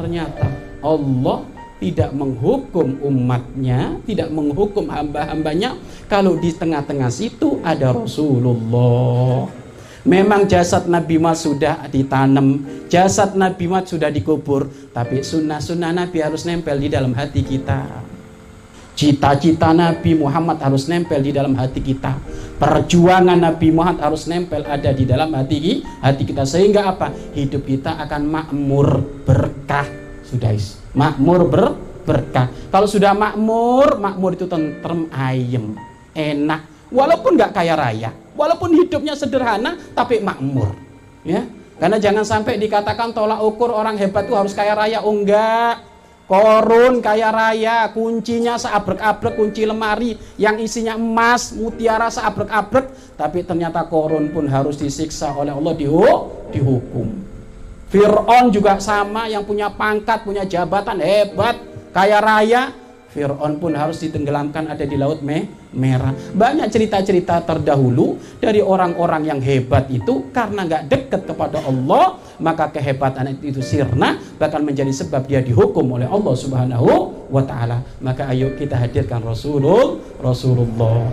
ternyata Allah tidak menghukum umatnya, tidak menghukum hamba-hambanya kalau di tengah-tengah situ ada Rasulullah. Memang jasad Nabi Muhammad sudah ditanam, jasad Nabi Muhammad sudah dikubur, tapi sunnah-sunnah Nabi harus nempel di dalam hati kita. Cita-cita Nabi Muhammad harus nempel di dalam hati kita. Perjuangan Nabi Muhammad harus nempel ada di dalam hati hati kita sehingga apa? Hidup kita akan makmur berkah. Sudah makmur ber, berkah. Kalau sudah makmur, makmur itu tentrem ayem, enak. Walaupun nggak kaya raya, walaupun hidupnya sederhana tapi makmur ya karena jangan sampai dikatakan tolak ukur orang hebat itu harus kaya raya oh enggak korun kaya raya kuncinya seabrek-abrek kunci lemari yang isinya emas mutiara seabrek-abrek tapi ternyata korun pun harus disiksa oleh Allah dihukum Fir'aun juga sama yang punya pangkat punya jabatan hebat kaya raya Fir'aun pun harus ditenggelamkan ada di laut me merah. Banyak cerita-cerita terdahulu dari orang-orang yang hebat itu karena nggak dekat kepada Allah, maka kehebatan itu sirna bahkan menjadi sebab dia dihukum oleh Allah Subhanahu wa taala. Maka ayo kita hadirkan Rasulullah Rasulullah